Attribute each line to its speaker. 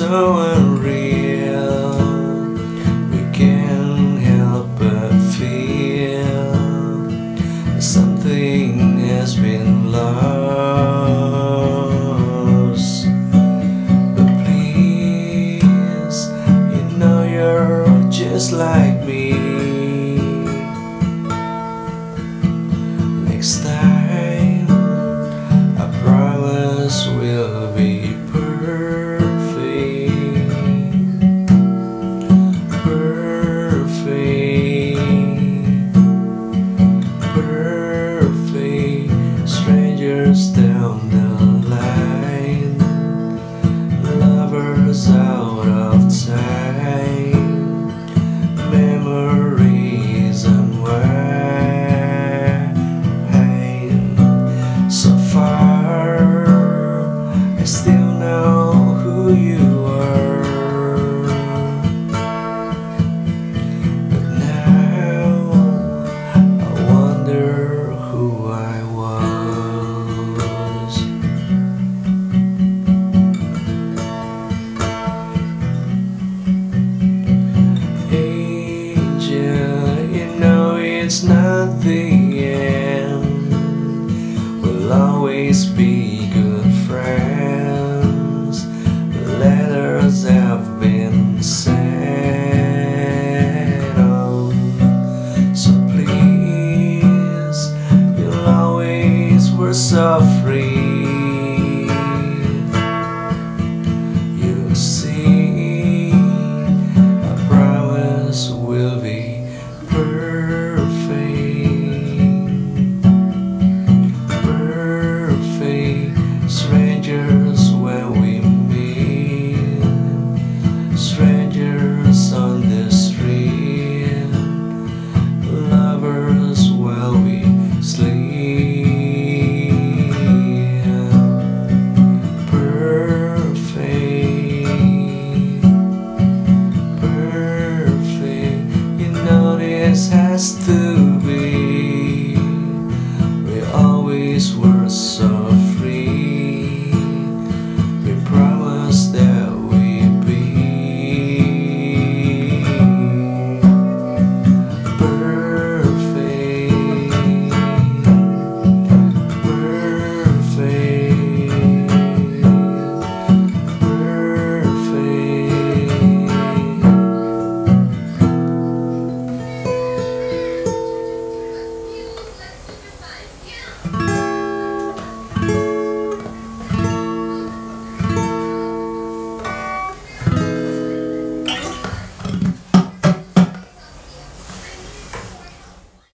Speaker 1: so unreal. We can't help but feel something has been lost. But please, you know you're just like me. Next time, Memories it's not the end. We'll always be good friends. Letters have been sent. Oh, so please, you'll always, we're so free. this were so